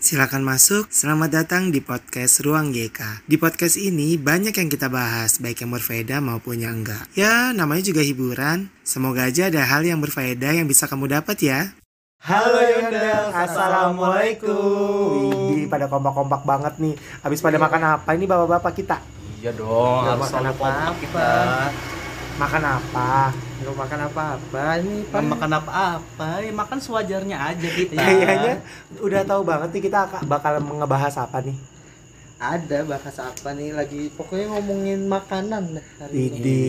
Silakan masuk. Selamat datang di podcast Ruang GK. Di podcast ini banyak yang kita bahas, baik yang berfaedah maupun yang enggak. Ya, namanya juga hiburan. Semoga aja ada hal yang berfaedah yang bisa kamu dapat ya. Halo Yondel, Assalamualaikum Wih, pada kompak-kompak banget nih. Habis pada makan apa ini bapak-bapak kita? Iya dong, Udah harus makan apa? kompak kita Makan apa? Nggak makan apa-apa ini Pak. makan apa-apa, ya makan sewajarnya aja kita Kayaknya udah tahu banget nih kita ak- bakal ngebahas apa nih. Ada bahas apa nih lagi pokoknya ngomongin makanan dah hari ini.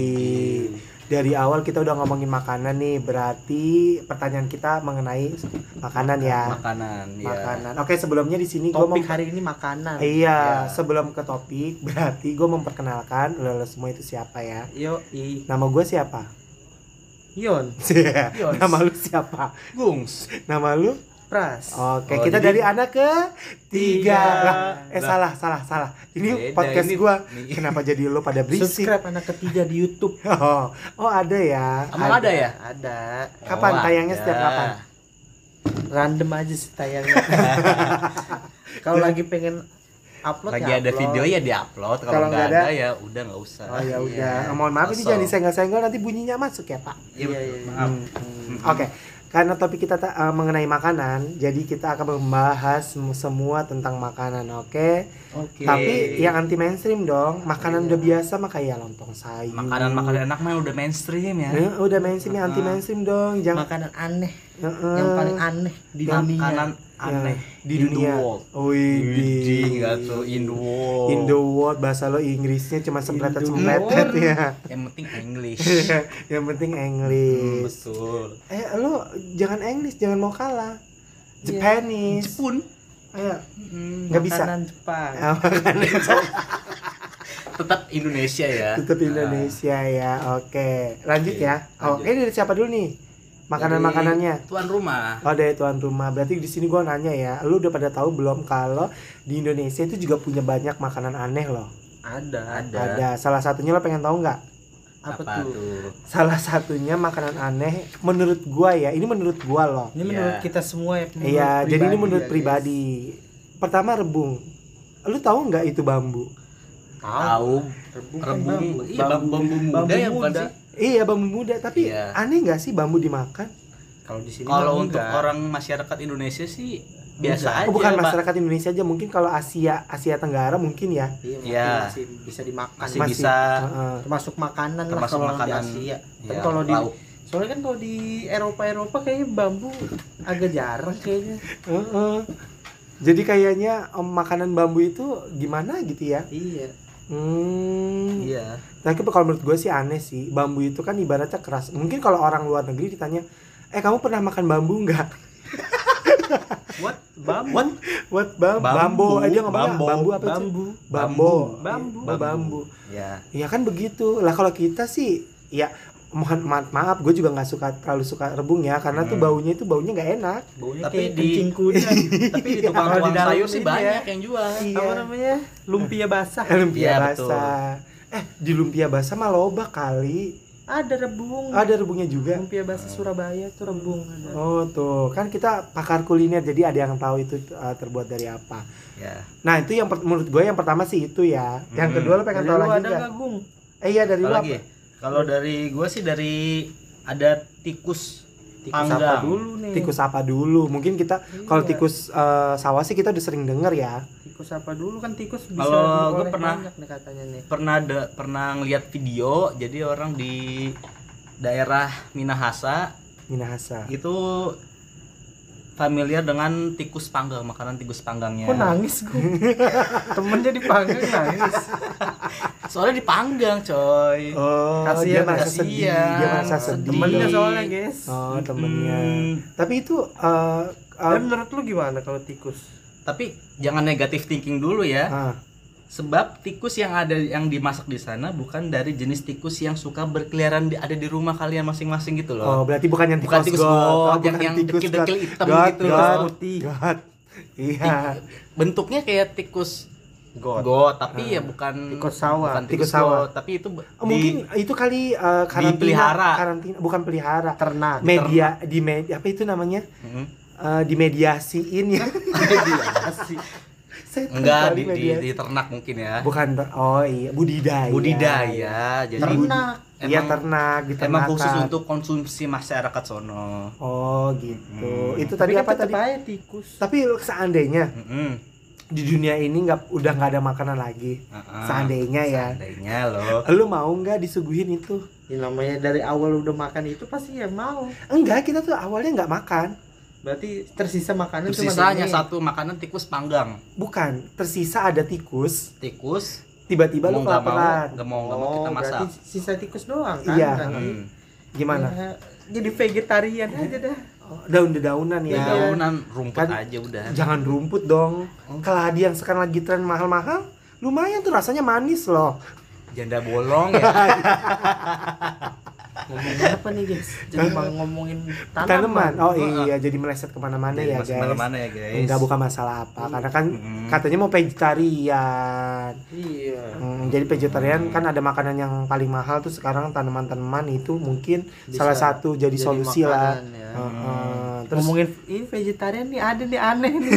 Dari awal kita udah ngomongin makanan nih, berarti pertanyaan kita mengenai makanan ya. Makanan, ya Makanan. Oke, sebelumnya di sini gue Topik hari ini makanan. Iya, Ya. sebelum ke topik, berarti gue memperkenalkan lo, lo semua itu siapa ya? Yo i Nama gue siapa? Yon Yons. Nama lu siapa? Gungs Nama lu? Pras. Oke, Oh, kita jadi- dari anak ke tiga. Tiga. Lah, eh Lah. salah, salah, salah. Ini Beda, podcast ini- gue. ini- Kenapa jadi lo pada berisik? Subscribe anak ketiga di YouTube. Oh, oh ada ya. Emang ada ya? Ada. Kapan? Oh, Tayangnya ada. setiap kapan? Random aja sih tayangnya. Kalau lagi pengen upload Lagi ya ada upload. video ya diupload, Kalau kalau nggak ada, ada, ya udah nggak usah Oh ya udah. Iya. Mohon maaf ini jangan disenggol-senggol nanti bunyinya masuk ya, Pak. Iya, Iya, iya, iya. maaf Hmm, Oke, karena topik kita ta- eh, mengenai makanan, jadi kita akan membahas sem- semua tentang makanan, oke? Oke. Tapi yang anti mainstream dong, makanan Iya. udah biasa mah kayak lontong sayur. Makanan-makanan enak mah udah mainstream ya Eh, udah mainstream yang anti mainstream dong, jangan makanan aneh Heeh. yang paling aneh di dunia. Makanan aneh di in the dunia. world. Wih, Widih, nggak tuh in the world. In the world bahasa lo Inggrisnya cuma sempletet the sempletet world. ya. Yang penting English. yang penting Hmm, English. betul. Eh lo jangan English, jangan mau kalah. Iya. Japanese. Jepun. Ayo. Hmm, Nggak bisa. Makanan Jepang. Ah, makanan tetap Indonesia ya. Tetap Indonesia ya. Oke, lanjut Oke, ya. Oh, lanjut. ini dari siapa dulu nih? Makanan-makanannya. Tuan rumah. Oh dari tuan rumah. Berarti di sini gua nanya ya, lu udah pada tahu belum kalau di Indonesia itu juga punya banyak makanan aneh loh. Ada. Ada. Ada. Salah satunya lo pengen tahu nggak? Apa, tuh? Salah satunya makanan aneh menurut gua ya. Ini menurut gua loh. Ini menurut Iya. kita semua ya. Iya, jadi ini menurut ya, guys. pribadi. Pertama rebung. Lu tahu nggak itu bambu? Tahu. Rebung. kan Rebung. bambu. Iya, bambu, bambu muda bambu ya muda. sih? Iya bambu muda. Tapi Iya. aneh nggak sih bambu dimakan? Kalau di sini Kalau untuk enggak. orang masyarakat Indonesia sih biasa Enggak. aja. Oh, bukan Pak. masyarakat Indonesia aja, mungkin kalau Asia Asia Tenggara mungkin ya. Iya, mungkin Iya. masih bisa dimakan. Masih bisa. Heeh. termasuk makanan lah Termasuk kalau makanan. di Asia. Tapi Ya, kalau di lauk. soalnya kan kalau di Eropa Eropa kayaknya bambu agak jarang kayaknya. Heeh. Jadi kayaknya em, makanan bambu itu gimana gitu ya? Iya. Hmm. Iya. Tapi kalau menurut gue sih aneh sih. Bambu itu kan ibaratnya keras. Mungkin kalau orang luar negeri ditanya, eh kamu pernah makan bambu nggak? What? Bambu. What? What bam Bambu. bambu? Eh, dia Bambu. bambu apa sih? Bambu. Bambu. Bambu. Oh, bambu. Ya. Ya kan begitu. Lah kalau kita sih ya mohon maaf, maaf gue juga nggak suka terlalu suka rebung ya karena tuh Hmm. baunya itu baunya nggak enak. Baunya Tapi kayak di- kuda. Tapi di di dalam sayur sih ini banyak ya. yang jual. Iya. Apa namanya? Lumpia basah. Lumpia betul. basah. Eh di lumpia basah mah loba kali. Ada rebung. Ada rebungnya juga. Lumpia basah Surabaya tuh rebung ada. Oh tuh kan kita pakar kuliner jadi ada yang tahu itu uh, terbuat dari apa. Ya. Nah itu yang menurut gue yang pertama sih itu ya. Yang Hmm. kedua lo pengen tahu lagi ada nggak Gung? Eh iya dari Apa lo lagi? apa? Kalau dari gua sih dari ada tikus Tikus Panggang. apa dulu nih? Tikus apa dulu? Mungkin kita kalau Iya. tikus uh, sawah sih kita udah sering denger ya. Tikus apa dulu kan tikus bisa Kalau gua diolah pernah- nih katanya nih. pernah ada pernah ngeliat video jadi orang di daerah Minahasa Minahasa. itu familiar dengan tikus panggang makanan tikus panggangnya Kok nangis gue? Temennya dipanggang nangis. soalnya dipanggang coy Oh, Kasian, dia merasa kasian. sedih. Dia merasa sedih. Temennya soalnya guys. Oh, temennya. Hmm, Tapi itu uh, uh, Dan menurut lu gimana kalau tikus? tapi jangan negatif thinking dulu ya ah, sebab tikus yang ada yang dimasak di sana bukan dari jenis tikus yang suka berkeliaran di, ada di rumah kalian masing-masing gitu oh, loh berarti bukan yang bukan tikus tikus god. god Oh, yang bukan yang tikus dekil-dekil hitam God, gitu God. loh putih. God. Iya. bentuknya kayak tikus God. god tapi Ah. ya bukan Tikus sawah. bukan Tikus tikus, sawah. god tapi itu Oh, di- mungkin itu kali uh, karantina Dipelihara. karantina bukan pelihara Ternak. media di media apa itu namanya Mm. eh, dimediasiin ya. Mediasi. Saya Enggak di, di, di ternak mungkin ya. Bukan ter- oh iya budidaya. Budidaya. Jadi ternak Iya Emang- ternak emang diternakan. khusus untuk konsumsi masyarakat sono. Oh gitu. Hmm. Itu tadi Tapi apa kan tadi? tetep aja tikus Tapi seandainya Mm-mm. Di dunia ini nggak udah nggak ada makanan lagi. Uh-uh. Seandainya ya. Seandainya loh. Lu mau nggak disuguhin itu? ya, namanya dari awal udah makan itu pasti ya mau Enggak, kita tuh awalnya nggak makan. berarti tersisa makanan cuma sisanya ini. satu makanan tikus panggang. Bukan, tersisa ada tikus, Tikus tiba-tiba lu nggak mau kelaparan. nggak mau nggak mau oh kita masak. berarti sisa tikus doang kan Iya. Hmm. Gimana? ya, jadi vegetarian aja dah Oh, Daun-dedaunan ya. Daunan rumput Kan- aja udah. Jangan rumput dong. Keladi yang sekarang lagi tren mahal-mahal, lumayan tuh rasanya manis loh. Janda bolong ya. ngomongin apa nih guys jadi mau ngomongin Tanaman. tanaman Oh iya, jadi meleset ke mana-mana ya masih guys. mana-mana ya guys. Enggak bukan masalah apa, karena kan Mm-mm. katanya mau vegetarian. iya Hmm, jadi vegetarian kan ada makanan yang paling mahal tuh sekarang tanaman-tanaman itu mungkin Bisa salah satu jadi, jadi solusi lah. makanan ya. Heeh. Terus ngomongin ini vegetarian nih ada nih aneh nih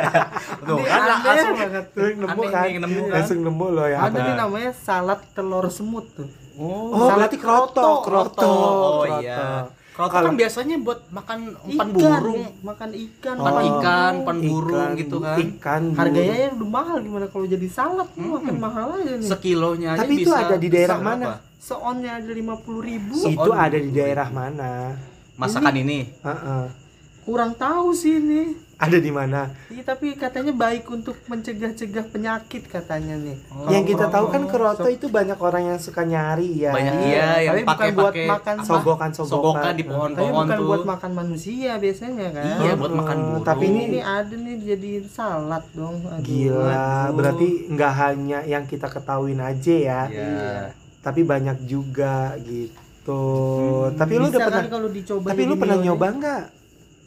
Tuh Ini kan aneh langsung banget nemu Aneh kan, nemu kan. langsung nemu loh ya. ada nih namanya salad telur semut tuh Oh, Oh, berarti kroto, kroto, kroto. Oh kroto. iya. Kroto Kalau- kan biasanya buat makan umpan Ikan, burung, makan ikan Oh. ikan, umpan burung Ikan, gitu kan. Ikan, harganya burung. ya udah mahal gimana kalau jadi salad hmm. makin mahal aja nih Sekilonya aja Tapi itu bisa ada di daerah mana? seonnya ada lima puluh ribu Itu ada di- daerah mana? Masakan ini. Heeh. kurang tahu sih ini Ada di mana? Iya tapi katanya baik untuk mencegah-cegah penyakit katanya nih. Oh. yang kita tahu kan keroto so- itu banyak orang yang suka nyari ya. Banyak Iya, iya yang tapi bukan pakai buat pakai makan sogokan sogokan. sogokan di Tapi pohon-pohon bukan tuh. buat makan manusia biasanya kan. Iya, buat makan Oh, burung. tapi Ini nih ada nih jadi salad dong. Aduh. Gila, Aduh. berarti nggak hanya yang kita ketahuin aja ya, Iya. tapi banyak juga gitu. Hmm, tapi lu udah pernah, kan kalau dicoba tapi lu pernah nyoba aja? nggak?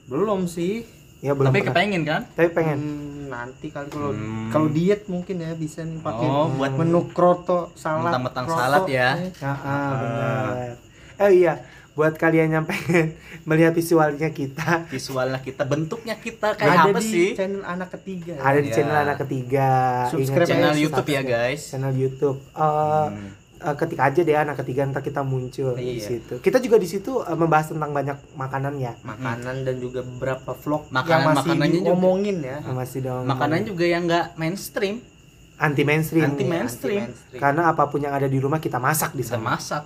Belum sih. Ya belum Tapi pernah. kepengen kan? Tapi pengen. Hmm, nanti kali kalau Hmm. kalau diet mungkin ya bisa nih pakai Oh, buat menu kroto salad. Mentang-mentang salad ya. Ah, ah, benar. Oh iya, buat kalian yang pengen melihat visualnya kita, Visualnya kita, bentuknya kita Ada kayak apa di sih? channel anak ketiga. ada di Iya. channel anak ketiga. Subscribe Ingat Channel ya, YouTube ya guys. Channel YouTube. Eh, Hmm. Eh, ketik aja deh anak ketiga ntar kita muncul di Iya. situ. Kita juga di situ eh, membahas tentang banyak makanan ya. makanan dan juga beberapa vlog yang Makanan- masih makanannya juga. diomongin ya. Masih dong. Makanan juga yang nggak mainstream, anti mainstream. Anti mainstream. Anti-mainstream. Karena apa pun yang ada di rumah kita masak di bisa sana. masak.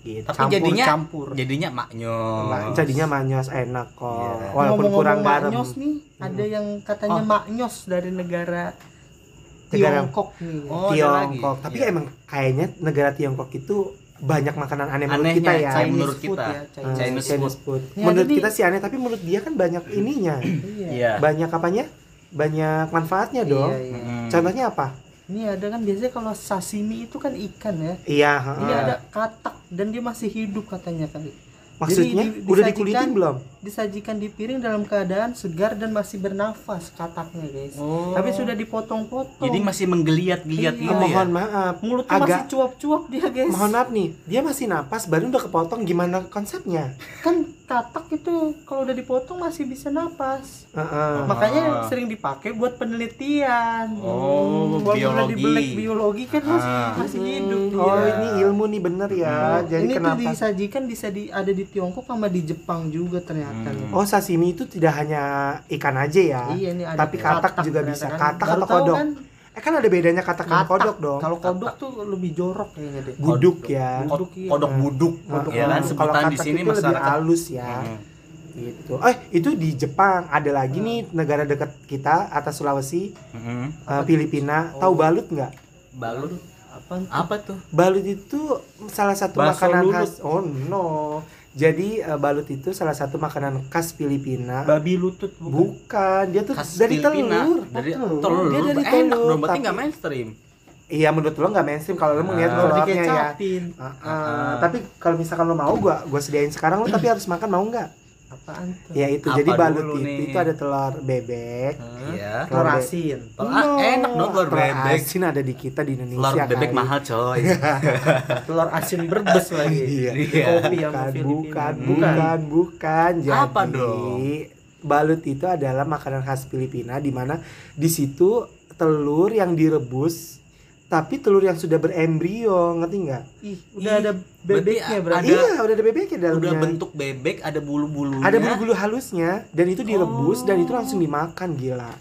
Gitu. Tapi Campur, jadinya campur. jadinya maknyos. Nah, jadinya manyos enak kok. Iya. Walaupun Ngomong-ngomong kurang garam. maknyos nih, ada yang katanya Oh. maknyos dari Negara- Tiongkok nih. Oh, Tiongkok. Tapi Iya. emang kayaknya negara Tiongkok itu banyak makanan aneh menurut Anehnya, kita ya. Chinese menurut food kita. ya, Eh, Chinese. Chinese food. Ya, menurut jadi- kita sih aneh, tapi menurut dia kan banyak ininya. Iya. Iya. banyak apanya? Banyak manfaatnya dong. Iya, iya. Mm. Contohnya apa? Ini ada kan biasanya kalau sashimi itu kan ikan ya. Iya, Ini ada katak dan dia masih hidup katanya kali. Maksudnya Jadi di- udah dikulitin belum? Disajikan di piring dalam keadaan segar dan masih bernafas kataknya guys. Oh. Tapi sudah dipotong-potong. Jadi masih menggeliat-geliat Iya. gitu ya. mohon maaf. mulutnya masih agak cuap-cuap dia guys. mohon maaf nih, dia masih napas baru udah kepotong gimana konsepnya? Kan katak itu kalau udah dipotong masih bisa napas. Heeh. Makanya sering dipakai buat penelitian. Oh, udah biologi. biologi kan masih Ah. masih hidup dia. Oh, ini ilmu nih bener ya. Jadi ini tuh kenapa? disajikan bisa di ada di Tiongkok sama di Jepang juga ternyata. nih. Oh, sashimi itu tidak hanya ikan aja ya. Iya ini ada Tapi katak juga ternyata bisa. kan. Katak Baru atau kodok? kan, Eh kan ada bedanya katak dan katak. kodok dong. Kalau kodok tuh lebih jorok kayaknya deh. Buduk ya. Kodok, Kod- iya. Kodok buduk. Kodok ya kan sebutan Kalau di katak sini lebih masyarakat. halus ya. Hmm. Gitu. Eh, itu di Jepang. Ada lagi nih negara dekat kita atas Sulawesi, Hmm. eh, Filipina. Tahu balut nggak? Balut Apa? apa tuh? Balut itu salah satu Bakso makanan lulut. khas. Oh no. Jadi eh, balut itu salah satu makanan khas Filipina. Babi lutut bukan? Bukan, dia tuh Khas dari Filipina. telur. Dari telur. telur. Dia dari Enak telur, dong, berarti tapi- nggak mainstream. Iya menurut lo nggak mainstream kalau lo mau lihat Ah. Telurnya ya. Ah, ah. Ah. Tapi kalau misalkan lo mau gua gua sediain sekarang lo tapi harus makan mau nggak? Apaan tuh? Ya itu. Apa Jadi balut itu, nih? itu ada telur bebek. Iya. Telur Telur asin. Telur- ah, enak dong telur bebek. asin ada di kita di Telur Indonesia. bebek kali. mahal coy. Telur asin berbes lagi. Iya. Kopi sama Bukan, Filipina. bukan, Hmm. bukan, bukan. Jadi Apa dong? balut itu adalah makanan khas Filipina di mana di situ telur yang direbus tapi telur yang sudah berembrio ngerti nggak? Ih, udah Ih, ada bebeknya berarti. Ada- iya udah ada bebeknya dalamnya. Udah bentuk bebek, ada bulu-bulunya. Ada bulu-bulu halusnya dan itu direbus Oh. dan itu langsung dimakan gila.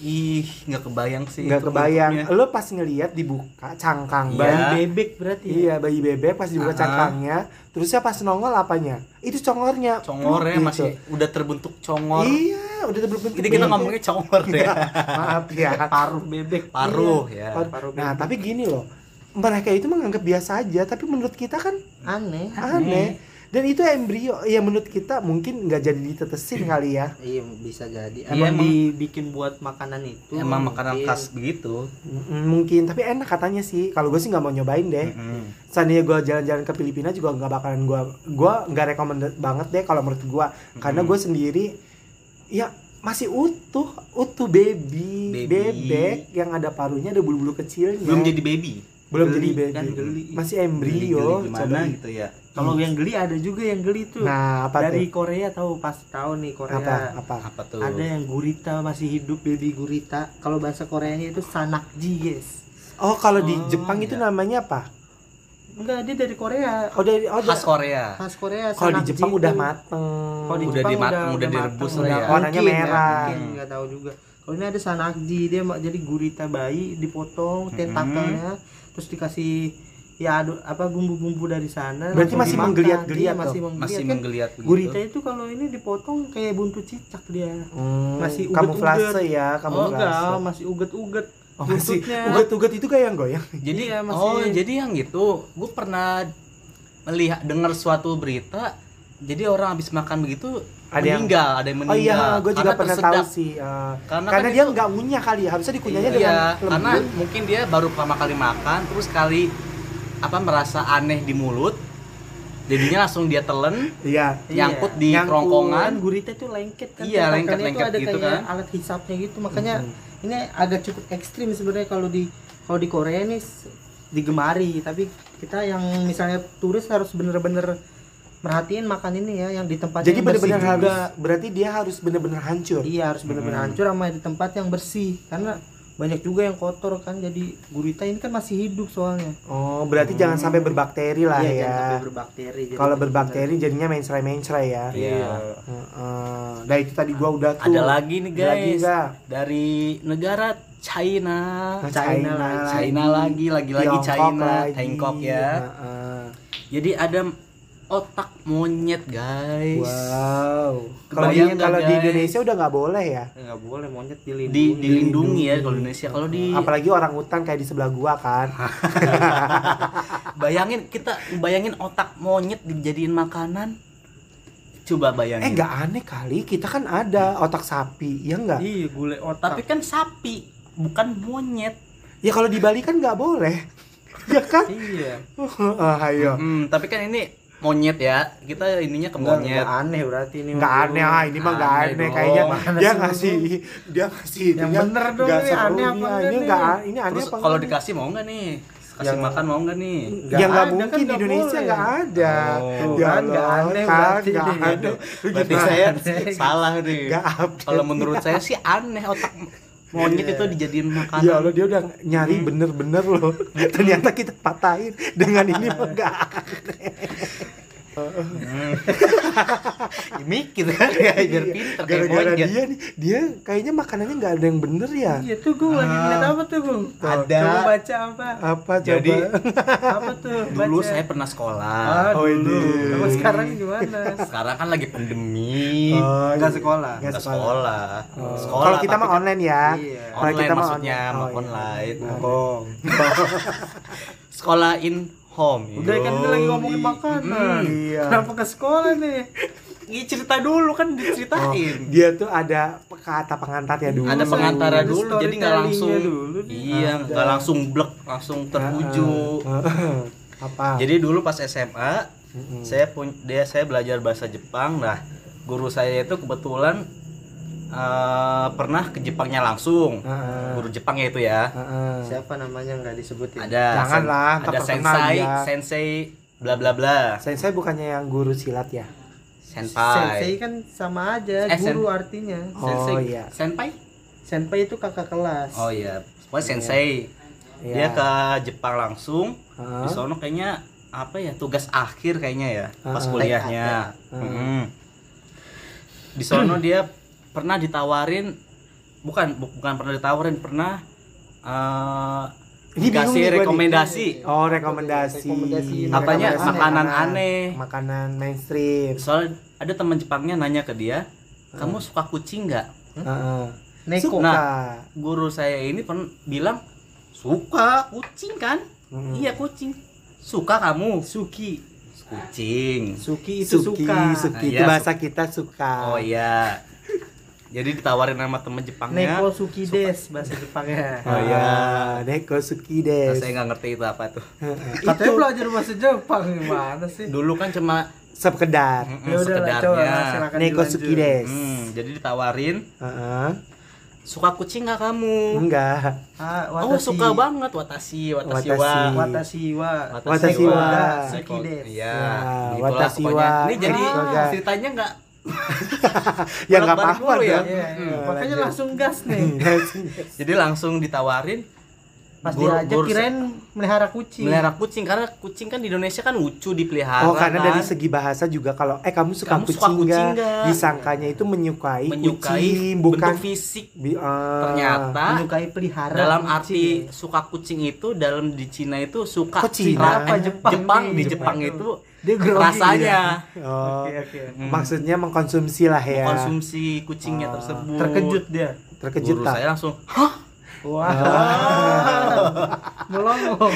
Ih, nggak kebayang sih. Nggak kebayang. bentuknya. Lo pas ngelihat dibuka cangkang Iya. Bayi bebek berarti. ya? Iya bayi bebek pas dibuka Ah. cangkangnya, terusnya pas nongol apanya? Itu congornya. Congornya Gitu. masih udah terbentuk congor. Iya, udah terbentuk. Ini kita bebek. ngomongnya congor ya. Maaf ya. Paruh bebek. Paruh Iya. ya. Par- Paruh Nah, bebek. tapi gini loh. Mereka itu menganggap biasa aja, tapi menurut kita kan Aneh. aneh. Dan itu embrio, ya menurut kita mungkin nggak jadi ditetesin kali ya. Iya bisa jadi. Iya, Emang, emang- dibikin buat makanan itu. Emang makanan mungkin. khas begitu. Mungkin, tapi enak katanya sih. Kalau gue sih nggak mau nyobain deh. Mm-mm. Seandainya gue jalan-jalan ke Filipina juga nggak bakalan gue, gue nggak rekomend banget deh kalau menurut gue, karena Mm. gue sendiri, ya masih utuh, utuh baby, Baby. bebek yang ada paruhnya, ada bulu-bulu kecilnya. Belum jadi baby. belum Geli, jadi baby, kan geli. masih embrio. gimana coba. gitu ya. Kalau yang geli ada juga yang geli tuh. Nah, apa Dari tuh? Korea tahu pasti tahu nih Korea. Apa? Apa? Apa tuh? Ada yang gurita masih hidup baby gurita. Kalau bahasa Koreanya itu sanakji, guys. Oh, kalau di Oh, Jepang itu iya. namanya apa? Enggak, dia dari Korea. Oh, dari oh, khas Korea. Khas Korea. kalau di Jepang udah tuh. mateng. Kalau di Udah Jepang dimat- udah, udah udah direbus lah udah ya. Warnanya mungkin merah. mungkin nggak tahu juga. Kalau ini ada sanakji, dia jadi gurita bayi dipotong tentakelnya, terus dikasih ya aduh apa bumbu-bumbu dari sana. Berarti masih menggeliat-geliat Iya, masih tuh? menggeliat. Masih kan menggeliat begitu. Gurita itu kalau ini dipotong kayak buntut cicak dia. Hmm, Masih kamuflase uget-uget. ya, Oh kamuflase. enggak, masih uget-uget. Oh, masih buntutnya. uget-uget itu kayak yang goyang. Jadi Iya, masih- oh jadi yang gitu, gue pernah melihat dengar suatu berita. Jadi orang habis makan begitu Ada yang- meninggal, ada yang Oh meninggal. iya, gue juga Karena pernah tahu tersedak. sih. eh, Karena, karena kan dia itu- nggak ngunyah kali ya, harusnya dikunyahnya dengan iya, lembut. karena mungkin dia baru pertama kali makan, terus kali apa merasa aneh di mulut, jadinya langsung dia telen, Iya. nyangkut di Nyangkut. kerongkongan. Gurita itu lengket kan. Iya, lengket-lengket itu ada gitu kayak kan. alat hisapnya gitu. Makanya Mm-mm. Ini agak cukup ekstrim sebenarnya kalau di kalau di Korea ini digemari, tapi kita yang misalnya turis harus bener-bener merhatiin makan ini ya yang di tempat Jadi benar-benar harus berarti dia harus benar-benar hancur. Iya, harus bener-bener Hmm. hancur sama di tempat yang bersih karena banyak juga yang kotor kan. Jadi gurita ini kan masih hidup soalnya. Oh, berarti jangan sampai berbakteri lah Iya, ya. jangan sampai berbakteri. Jadi Kalau berbakteri jadinya mencrai-mencrai ya. Iya. Heeh. Nah, itu tadi gua udah tuh. Ada lagi nih Ada lagi guys, nggak? dari negara China. Nah, China China, lagi. China lagi, lagi-lagi Tiongkok China, lagi. Tiongkok ya. Heeh. Jadi ada otak monyet guys. Wow. Kalau di, kalau di? Indonesia udah nggak boleh ya. Ya, nggak boleh monyet dilindungi. Di, dilindungi ya kalau Indonesia. Kalau di Apalagi orang hutan kayak di sebelah gua kan. bayangin kita bayangin otak monyet dijadiin makanan. Coba eh bayangin. nggak aneh kali, kita kan ada otak sapi, ya nggak? Iya, gulai otak. Tapi kan sapi, bukan monyet. Ya kalau di Bali kan nggak boleh. ya kan? iya. Ah, ayo. Hmm, tapi kan ini monyet ya. Kita ininya ke monyet. enggak aneh berarti ini. nggak mah. aneh ah ini mah nggak Aneh aneh kayaknya dia sih ngasih dia ngasih Yang bener dong nggak ini, aneh apa ini nggak ini aneh Terus apa kalau dikasih mau nggak nih? Kasih Yang- makan mau nggak nih? Nggak ya nggak ada, mungkin kan di nggak Indonesia nggak ada Oh. ya Kan nggak aneh kan berarti nggak nih. ada Berarti saya salah nih. nggak Kalau menurut saya sih aneh otak monyet itu dijadiin makanan. ya Allah dia udah nyari Hmm. bener-bener loh ternyata kita patahin dengan ini mah nggak Hmm. Ya, mikir kan ya biar pinter kayak gara-gara dia nih dia kayaknya makanannya nggak ada yang bener ya Iya tuh gue lagi ngeliat apa tuh gue? Ada. Coba baca apa? apa Jadi, coba Apa tuh? Dulu baca. saya pernah sekolah. Ah, Oh, dulu. ini. Sama sekarang gimana? Sekarang kan lagi pandemi. Oh, Enggak iya. sekolah. Nggak Nggak sekolah. Oh. Sekolah. kalau kita mah kan online ya Iya. Kalau online kita mah maksudnya online. Oh, iya. online. Bohong. Sekolah in home. Udah kan ini lagi ngomongin makanan. Hmm. Iya. Kenapa ke sekolah nih? Ini cerita dulu kan Oh, diceritain. dia tuh ada kata pengantarnya dulu. ada pengantara Ada dulu jadi nggak langsung dulu iya nggak langsung blek langsung tertuju Apa? jadi dulu pas SMA Mm-mm. saya pun dia saya belajar bahasa Jepang nah guru saya itu kebetulan eh, pernah ke Jepangnya langsung Heeh. guru Jepangnya itu ya Heeh. Siapa namanya nggak disebutin? ada Janganlah, sen- ada sensei dia. sensei bla bla bla Sensei bukannya yang guru silat ya? senpai Sensei kan sama aja, Eh, sen- guru artinya. Oh, Sensei. iya. senpai Senpai itu kakak kelas. oh iya pokoknya sensei Iya. dia ke Jepang langsung Hah? di sono kayaknya apa ya tugas akhir kayaknya ya pas Ah. kuliahnya Ah. Mm. di sono dia pernah ditawarin bukan bu- bukan pernah ditawarin pernah eh Ini bingung dikasih gua nih. rekomendasi Oh, rekomendasi. Rekomendasi? Rekomendasi Makanan aneh. Makanan mainstream. soalnya ada teman Jepangnya nanya ke dia kamu suka kucing nggak Heeh. Neko. Suka. Nah. guru saya ini pernah bilang suka kucing kan Mm. iya kucing suka kamu Suki. kucing Suki itu Suki, suka. Suki. Ah, itu iya, bahasa kita suka. oh iya jadi ditawarin sama teman Jepangnya Neko Suki des bahasa Jepangnya. Oh, iya. Neko Suki Nah, saya nggak ngerti itu apa tuh Katanya belajar bahasa Jepang gimana sih? dulu kan cuma Sekedar. mm, Ya udah lah, coba sekedarnya Neko dilanjut. Suki des. Hmm, jadi ditawarin Heeh. suka kucing nggak kamu Enggak. Ah, oh watashi. suka banget watashi watashi wa Watashi. Watashi wa. Watashi wa. Des. Iya, Ya, watashi wa. Ini jadi ceritanya nggak ya nggak apa-apa ya. dong. Iya, iya. Hmm, Makanya lanjut. langsung gas nih. jadi langsung ditawarin Pas Guru- diajak guru- kirain melihara kucing. melihara kucing karena kucing kan di Indonesia kan lucu dipelihara Oh karena kan. dari segi bahasa juga kalau eh kamu suka Kamu suka kucing kucing nggak? Disangkanya itu menyukai, menyukai kucing bukan bentuk fisik bi- ah. ternyata menyukai pelihara dalam kucing. arti suka kucing itu dalam di Cina itu suka ra- Apa eh, Jepang Jepang di Jepang Jepang itu. itu Dia grogi rasanya Oh, Oke, oke. Hmm. maksudnya mengkonsumsi lah ya. konsumsi kucingnya Oh. tersebut Terkejut dia. Terkejut Guru tak? saya langsung Wah. Melongo.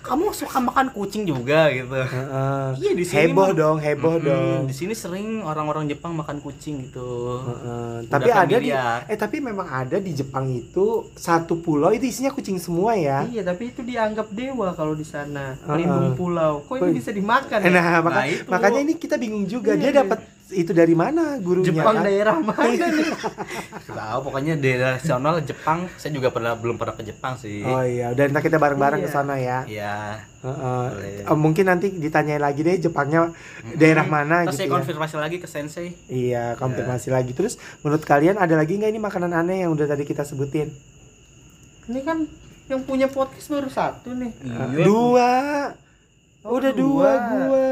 kamu suka makan kucing juga gitu Heeh. Iya, di sini heboh mah- dong, heboh Mm-mm, dong. di sini sering orang-orang Jepang makan kucing gitu Heeh. Udah Tapi ada di eh tapi memang ada di Jepang itu satu pulau itu isinya kucing semua ya. Iya, tapi itu dianggap dewa kalau di sana. Pelindung pulau. Kok ini bisa dimakan ya? Nah, maka- Nah, itu. makanya ini kita bingung juga Iya, dia dapat itu dari mana gurunya Jepang kan? daerah mana nih? tahu pokoknya daerah nasional Jepang saya juga pernah belum pernah ke Jepang sih Oh iya, udah ntar kita bareng-bareng ke Iya. sana ya. Iya. Heeh. Boleh. Eh, mungkin nanti ditanyain lagi deh Jepangnya daerah mana Terus gitu saya ya. konfirmasi lagi ke sensei. Iya, konfirmasi lagi. Terus menurut kalian ada lagi nggak ini makanan aneh yang udah tadi kita sebutin? Ini kan yang punya podcast baru satu nih. Eh, Dua. Oh, udah dua, gua.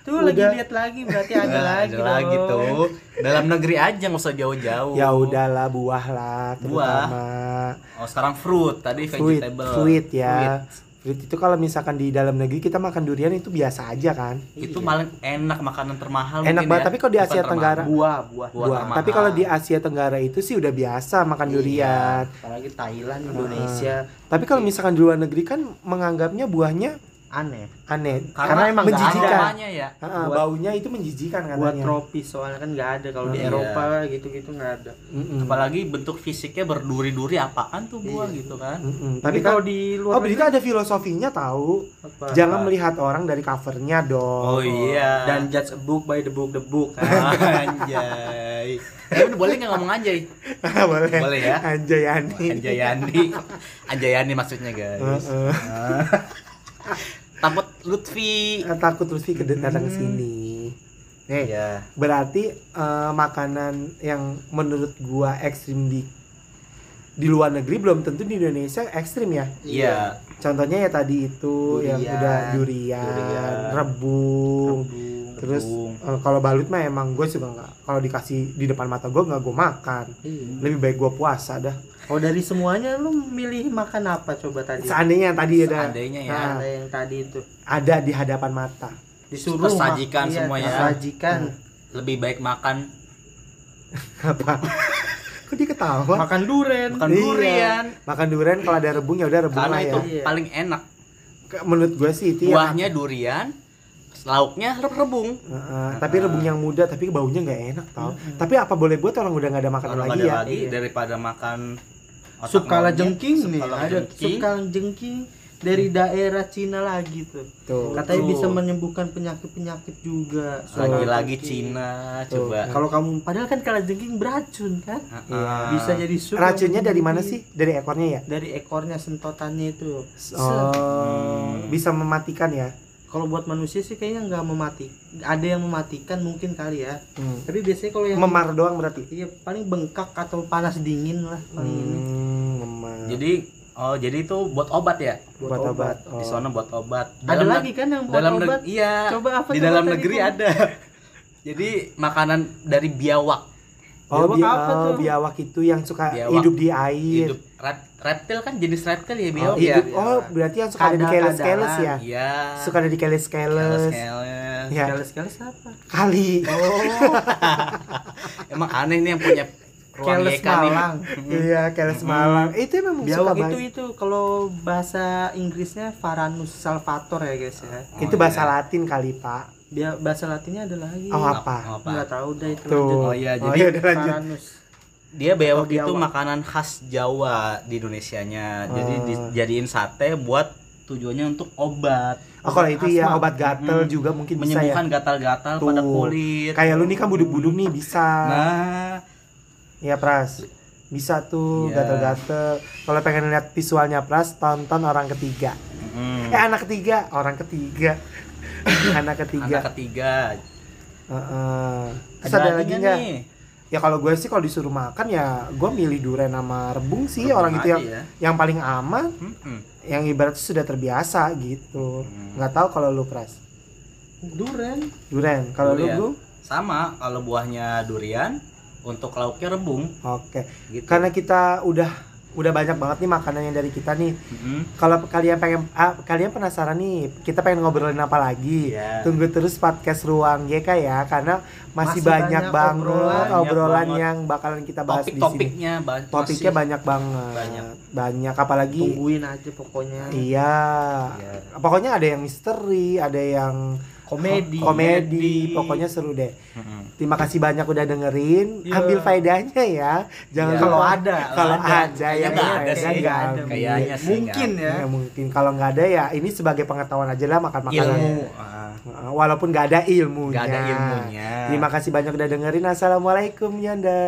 Tuh lagi Udah. lihat lagi berarti ada Nah, lagi ada lagi tuh. Dalam negeri aja nggak usah jauh-jauh. Ya udahlah buah lah terutama. Oh sekarang fruit tadi Fruit, vegetable. fruit ya. Fruit itu kalau misalkan di dalam negeri kita makan durian itu biasa aja kan. Itu paling enak makanan termahal. Enak banget, ya. tapi kalau di Bukan Asia termahal. Tenggara- Buah, buah. Buah Buah. termahal. Tapi kalau di Asia Tenggara itu sih udah biasa makan Iya. durian. Apalagi Thailand, Indonesia Tapi kalau misalkan di luar negeri kan menganggapnya buahnya aneh. aneh karena, karena, emang menjijikan. aromanya ya. Ah, Buat- baunya itu menjijikan katanya. tropis soalnya kan nggak ada kalau di Iya. Eropa gitu-gitu nggak ada. Mm-mm. Apalagi bentuk fisiknya berduri-duri apaan tuh buah Iya. gitu kan. Mm-mm. Tapi Tapi kalau kan di luar Oh, berarti ada filosofinya tahu. apa? Jangan melihat orang dari covernya dong. Oh iya. dan judge a book by the book the book kan. anjay. Eh, boleh nggak ngomong anjay? boleh. Boleh ya. Anjayani. Anjayani. Anjayani maksudnya guys. Heeh. Takut Lutfi. Eh, Takut Lutfi ke datang ke sini. Nih, Iya. berarti eh, makanan yang menurut gua ekstrim di di luar negeri belum tentu di Indonesia ekstrim ya. Iya. Contohnya ya tadi itu yang Durian. udah durian, Durian. rebung. Terus eh, kalau balut mah emang gue juga nggak. Kalau dikasih di depan mata gue nggak gue makan. Iya. Lebih baik gue puasa dah. Oh dari semuanya lu milih makan apa coba tadi? Seandainya yang tadi ada Seandainya ya. Nah. Ada yang tadi itu ada di hadapan mata. disuruh Tersajikan mak- iya, semua ya. tersajikan. Lebih baik makan Apa? Kok dia ketawa? makan duren. makan Iya. durian. Makan durian kalau ada rebung ya udah rebung Karena lah itu ya. Iya. paling enak. Menurut gue sih itu ya. Buahnya durian, lauknya rebung. Heeh, tapi rebung yang muda tapi baunya nggak enak tau. Tapi apa boleh buat orang udah nggak ada makanan Kalau lagi ada ya? lagi Iya. daripada makan Sup kala jengking sup nih, ada jengking. sup kala jengking dari daerah Cina lagi tuh. Tuh. Katanya Tuh. bisa menyembuhkan penyakit-penyakit juga. Lagi-lagi. Cina Tuh. coba. Kalau kamu padahal kan kala jengking beracun kan? Iya. Bisa jadi sup. Racunnya dari mana sih? Dari ekornya ya? Dari ekornya sentotannya itu. Oh, bisa mematikan ya? Kalau buat manusia sih kayaknya nggak memati ada yang mematikan mungkin kali ya Hmm. tapi biasanya kalau yang Memar doang berarti. iya paling bengkak atau panas dingin lah paling ini Hmm, memar. Jadi oh jadi itu buat obat ya? buat, buat obat, obat. Di Oh. sana buat obat. ada Dalam lagi neg- kan yang buat dalam obat iya. Coba apa di dalam negeri ada. Jadi makanan dari biawak. Oh, Biawak bi- apa oh, tuh? biawak itu yang suka Biawak. hidup di air. Hidup rep- reptil kan jenis reptil ya Oh, biawak ya. hidup. Oh, berarti yang suka ada di keles-keles ya. Iya. Suka ada di keles-keles. Keles-keles. Ya, sekali-sekali siapa kali. oh Emang aneh nih yang punya keles malang Iya, keles malang. Itu memang suka biawak itu banget. itu kalau bahasa Inggrisnya Varanus salvator ya guys ya Itu Oh, bahasa iya. Latin kali, Pak. Dia bahasa Latinnya ada lagi Oh, apa? Apa? nggak tahu deh itu Tuh. Oh iya, Oh, jadi iya, lanjut. Varanus dia biawak Oh, itu makanan khas Jawa di Indonesianya. Jadi Oh. dijadiin sate buat tujuannya untuk obat. Oh, kalau itu ya obat gatel Mm-mm. juga mungkin bisa ya. menyembuhkan gatal-gatal Tuh. pada kulit. Kayak lu nih kan buduk-buduk nih bisa. Nah, Iya, Pras. Bisa tuh Iya. gatel-gatel. Kalau pengen lihat visualnya Pras, tonton orang ketiga. mm, Eh, anak ketiga, orang ketiga. anak ketiga. anak ketiga. Heeh. Terus ada lagi nggak? Ya kalau gue sih kalau disuruh makan ya gue milih durian sama rebung sih Rebung orang itu yang ya. yang paling aman, Mm-mm. yang ibaratnya sudah terbiasa gitu. Hmm. Nggak tahu kalau lu Pras. duren Durian. Kalau lu Durian. Bro? Sama kalau buahnya durian untuk lauknya rebung Oke. gitu. Karena kita udah udah banyak banget nih makanan yang dari kita nih. Mm-mm. Kalau kalian pengen ah, kalian penasaran nih, kita pengen ngobrolin apa lagi? Iya. Tunggu terus podcast Ruang GK ya karena masih, Masih banyak, banyak banget obrolan. obrolan, banget. yang bakalan kita bahas di sini. Topik-topiknya ba- Topiknya masih- banyak banget. Banyak. Banyak apalagi tungguin aja pokoknya iya. Iya. Pokoknya ada yang misteri, ada yang komedi komedi, komedi. pokoknya seru deh. Mm-mm. Terima kasih banyak udah dengerin. Iya. Ambil faedahnya ya. Jangan lupa kalau ada kalau ada. ada yang nggak ada sih. nggak ada. Kayaknya sih mungkin ya Ya, mungkin kalau nggak ada ya ini sebagai pengetahuan aja lah makan makanan. Ilmu. Walaupun nggak ada ilmunya. nggak ada ilmunya. Terima kasih banyak udah dengerin. Assalamualaikum Yanda.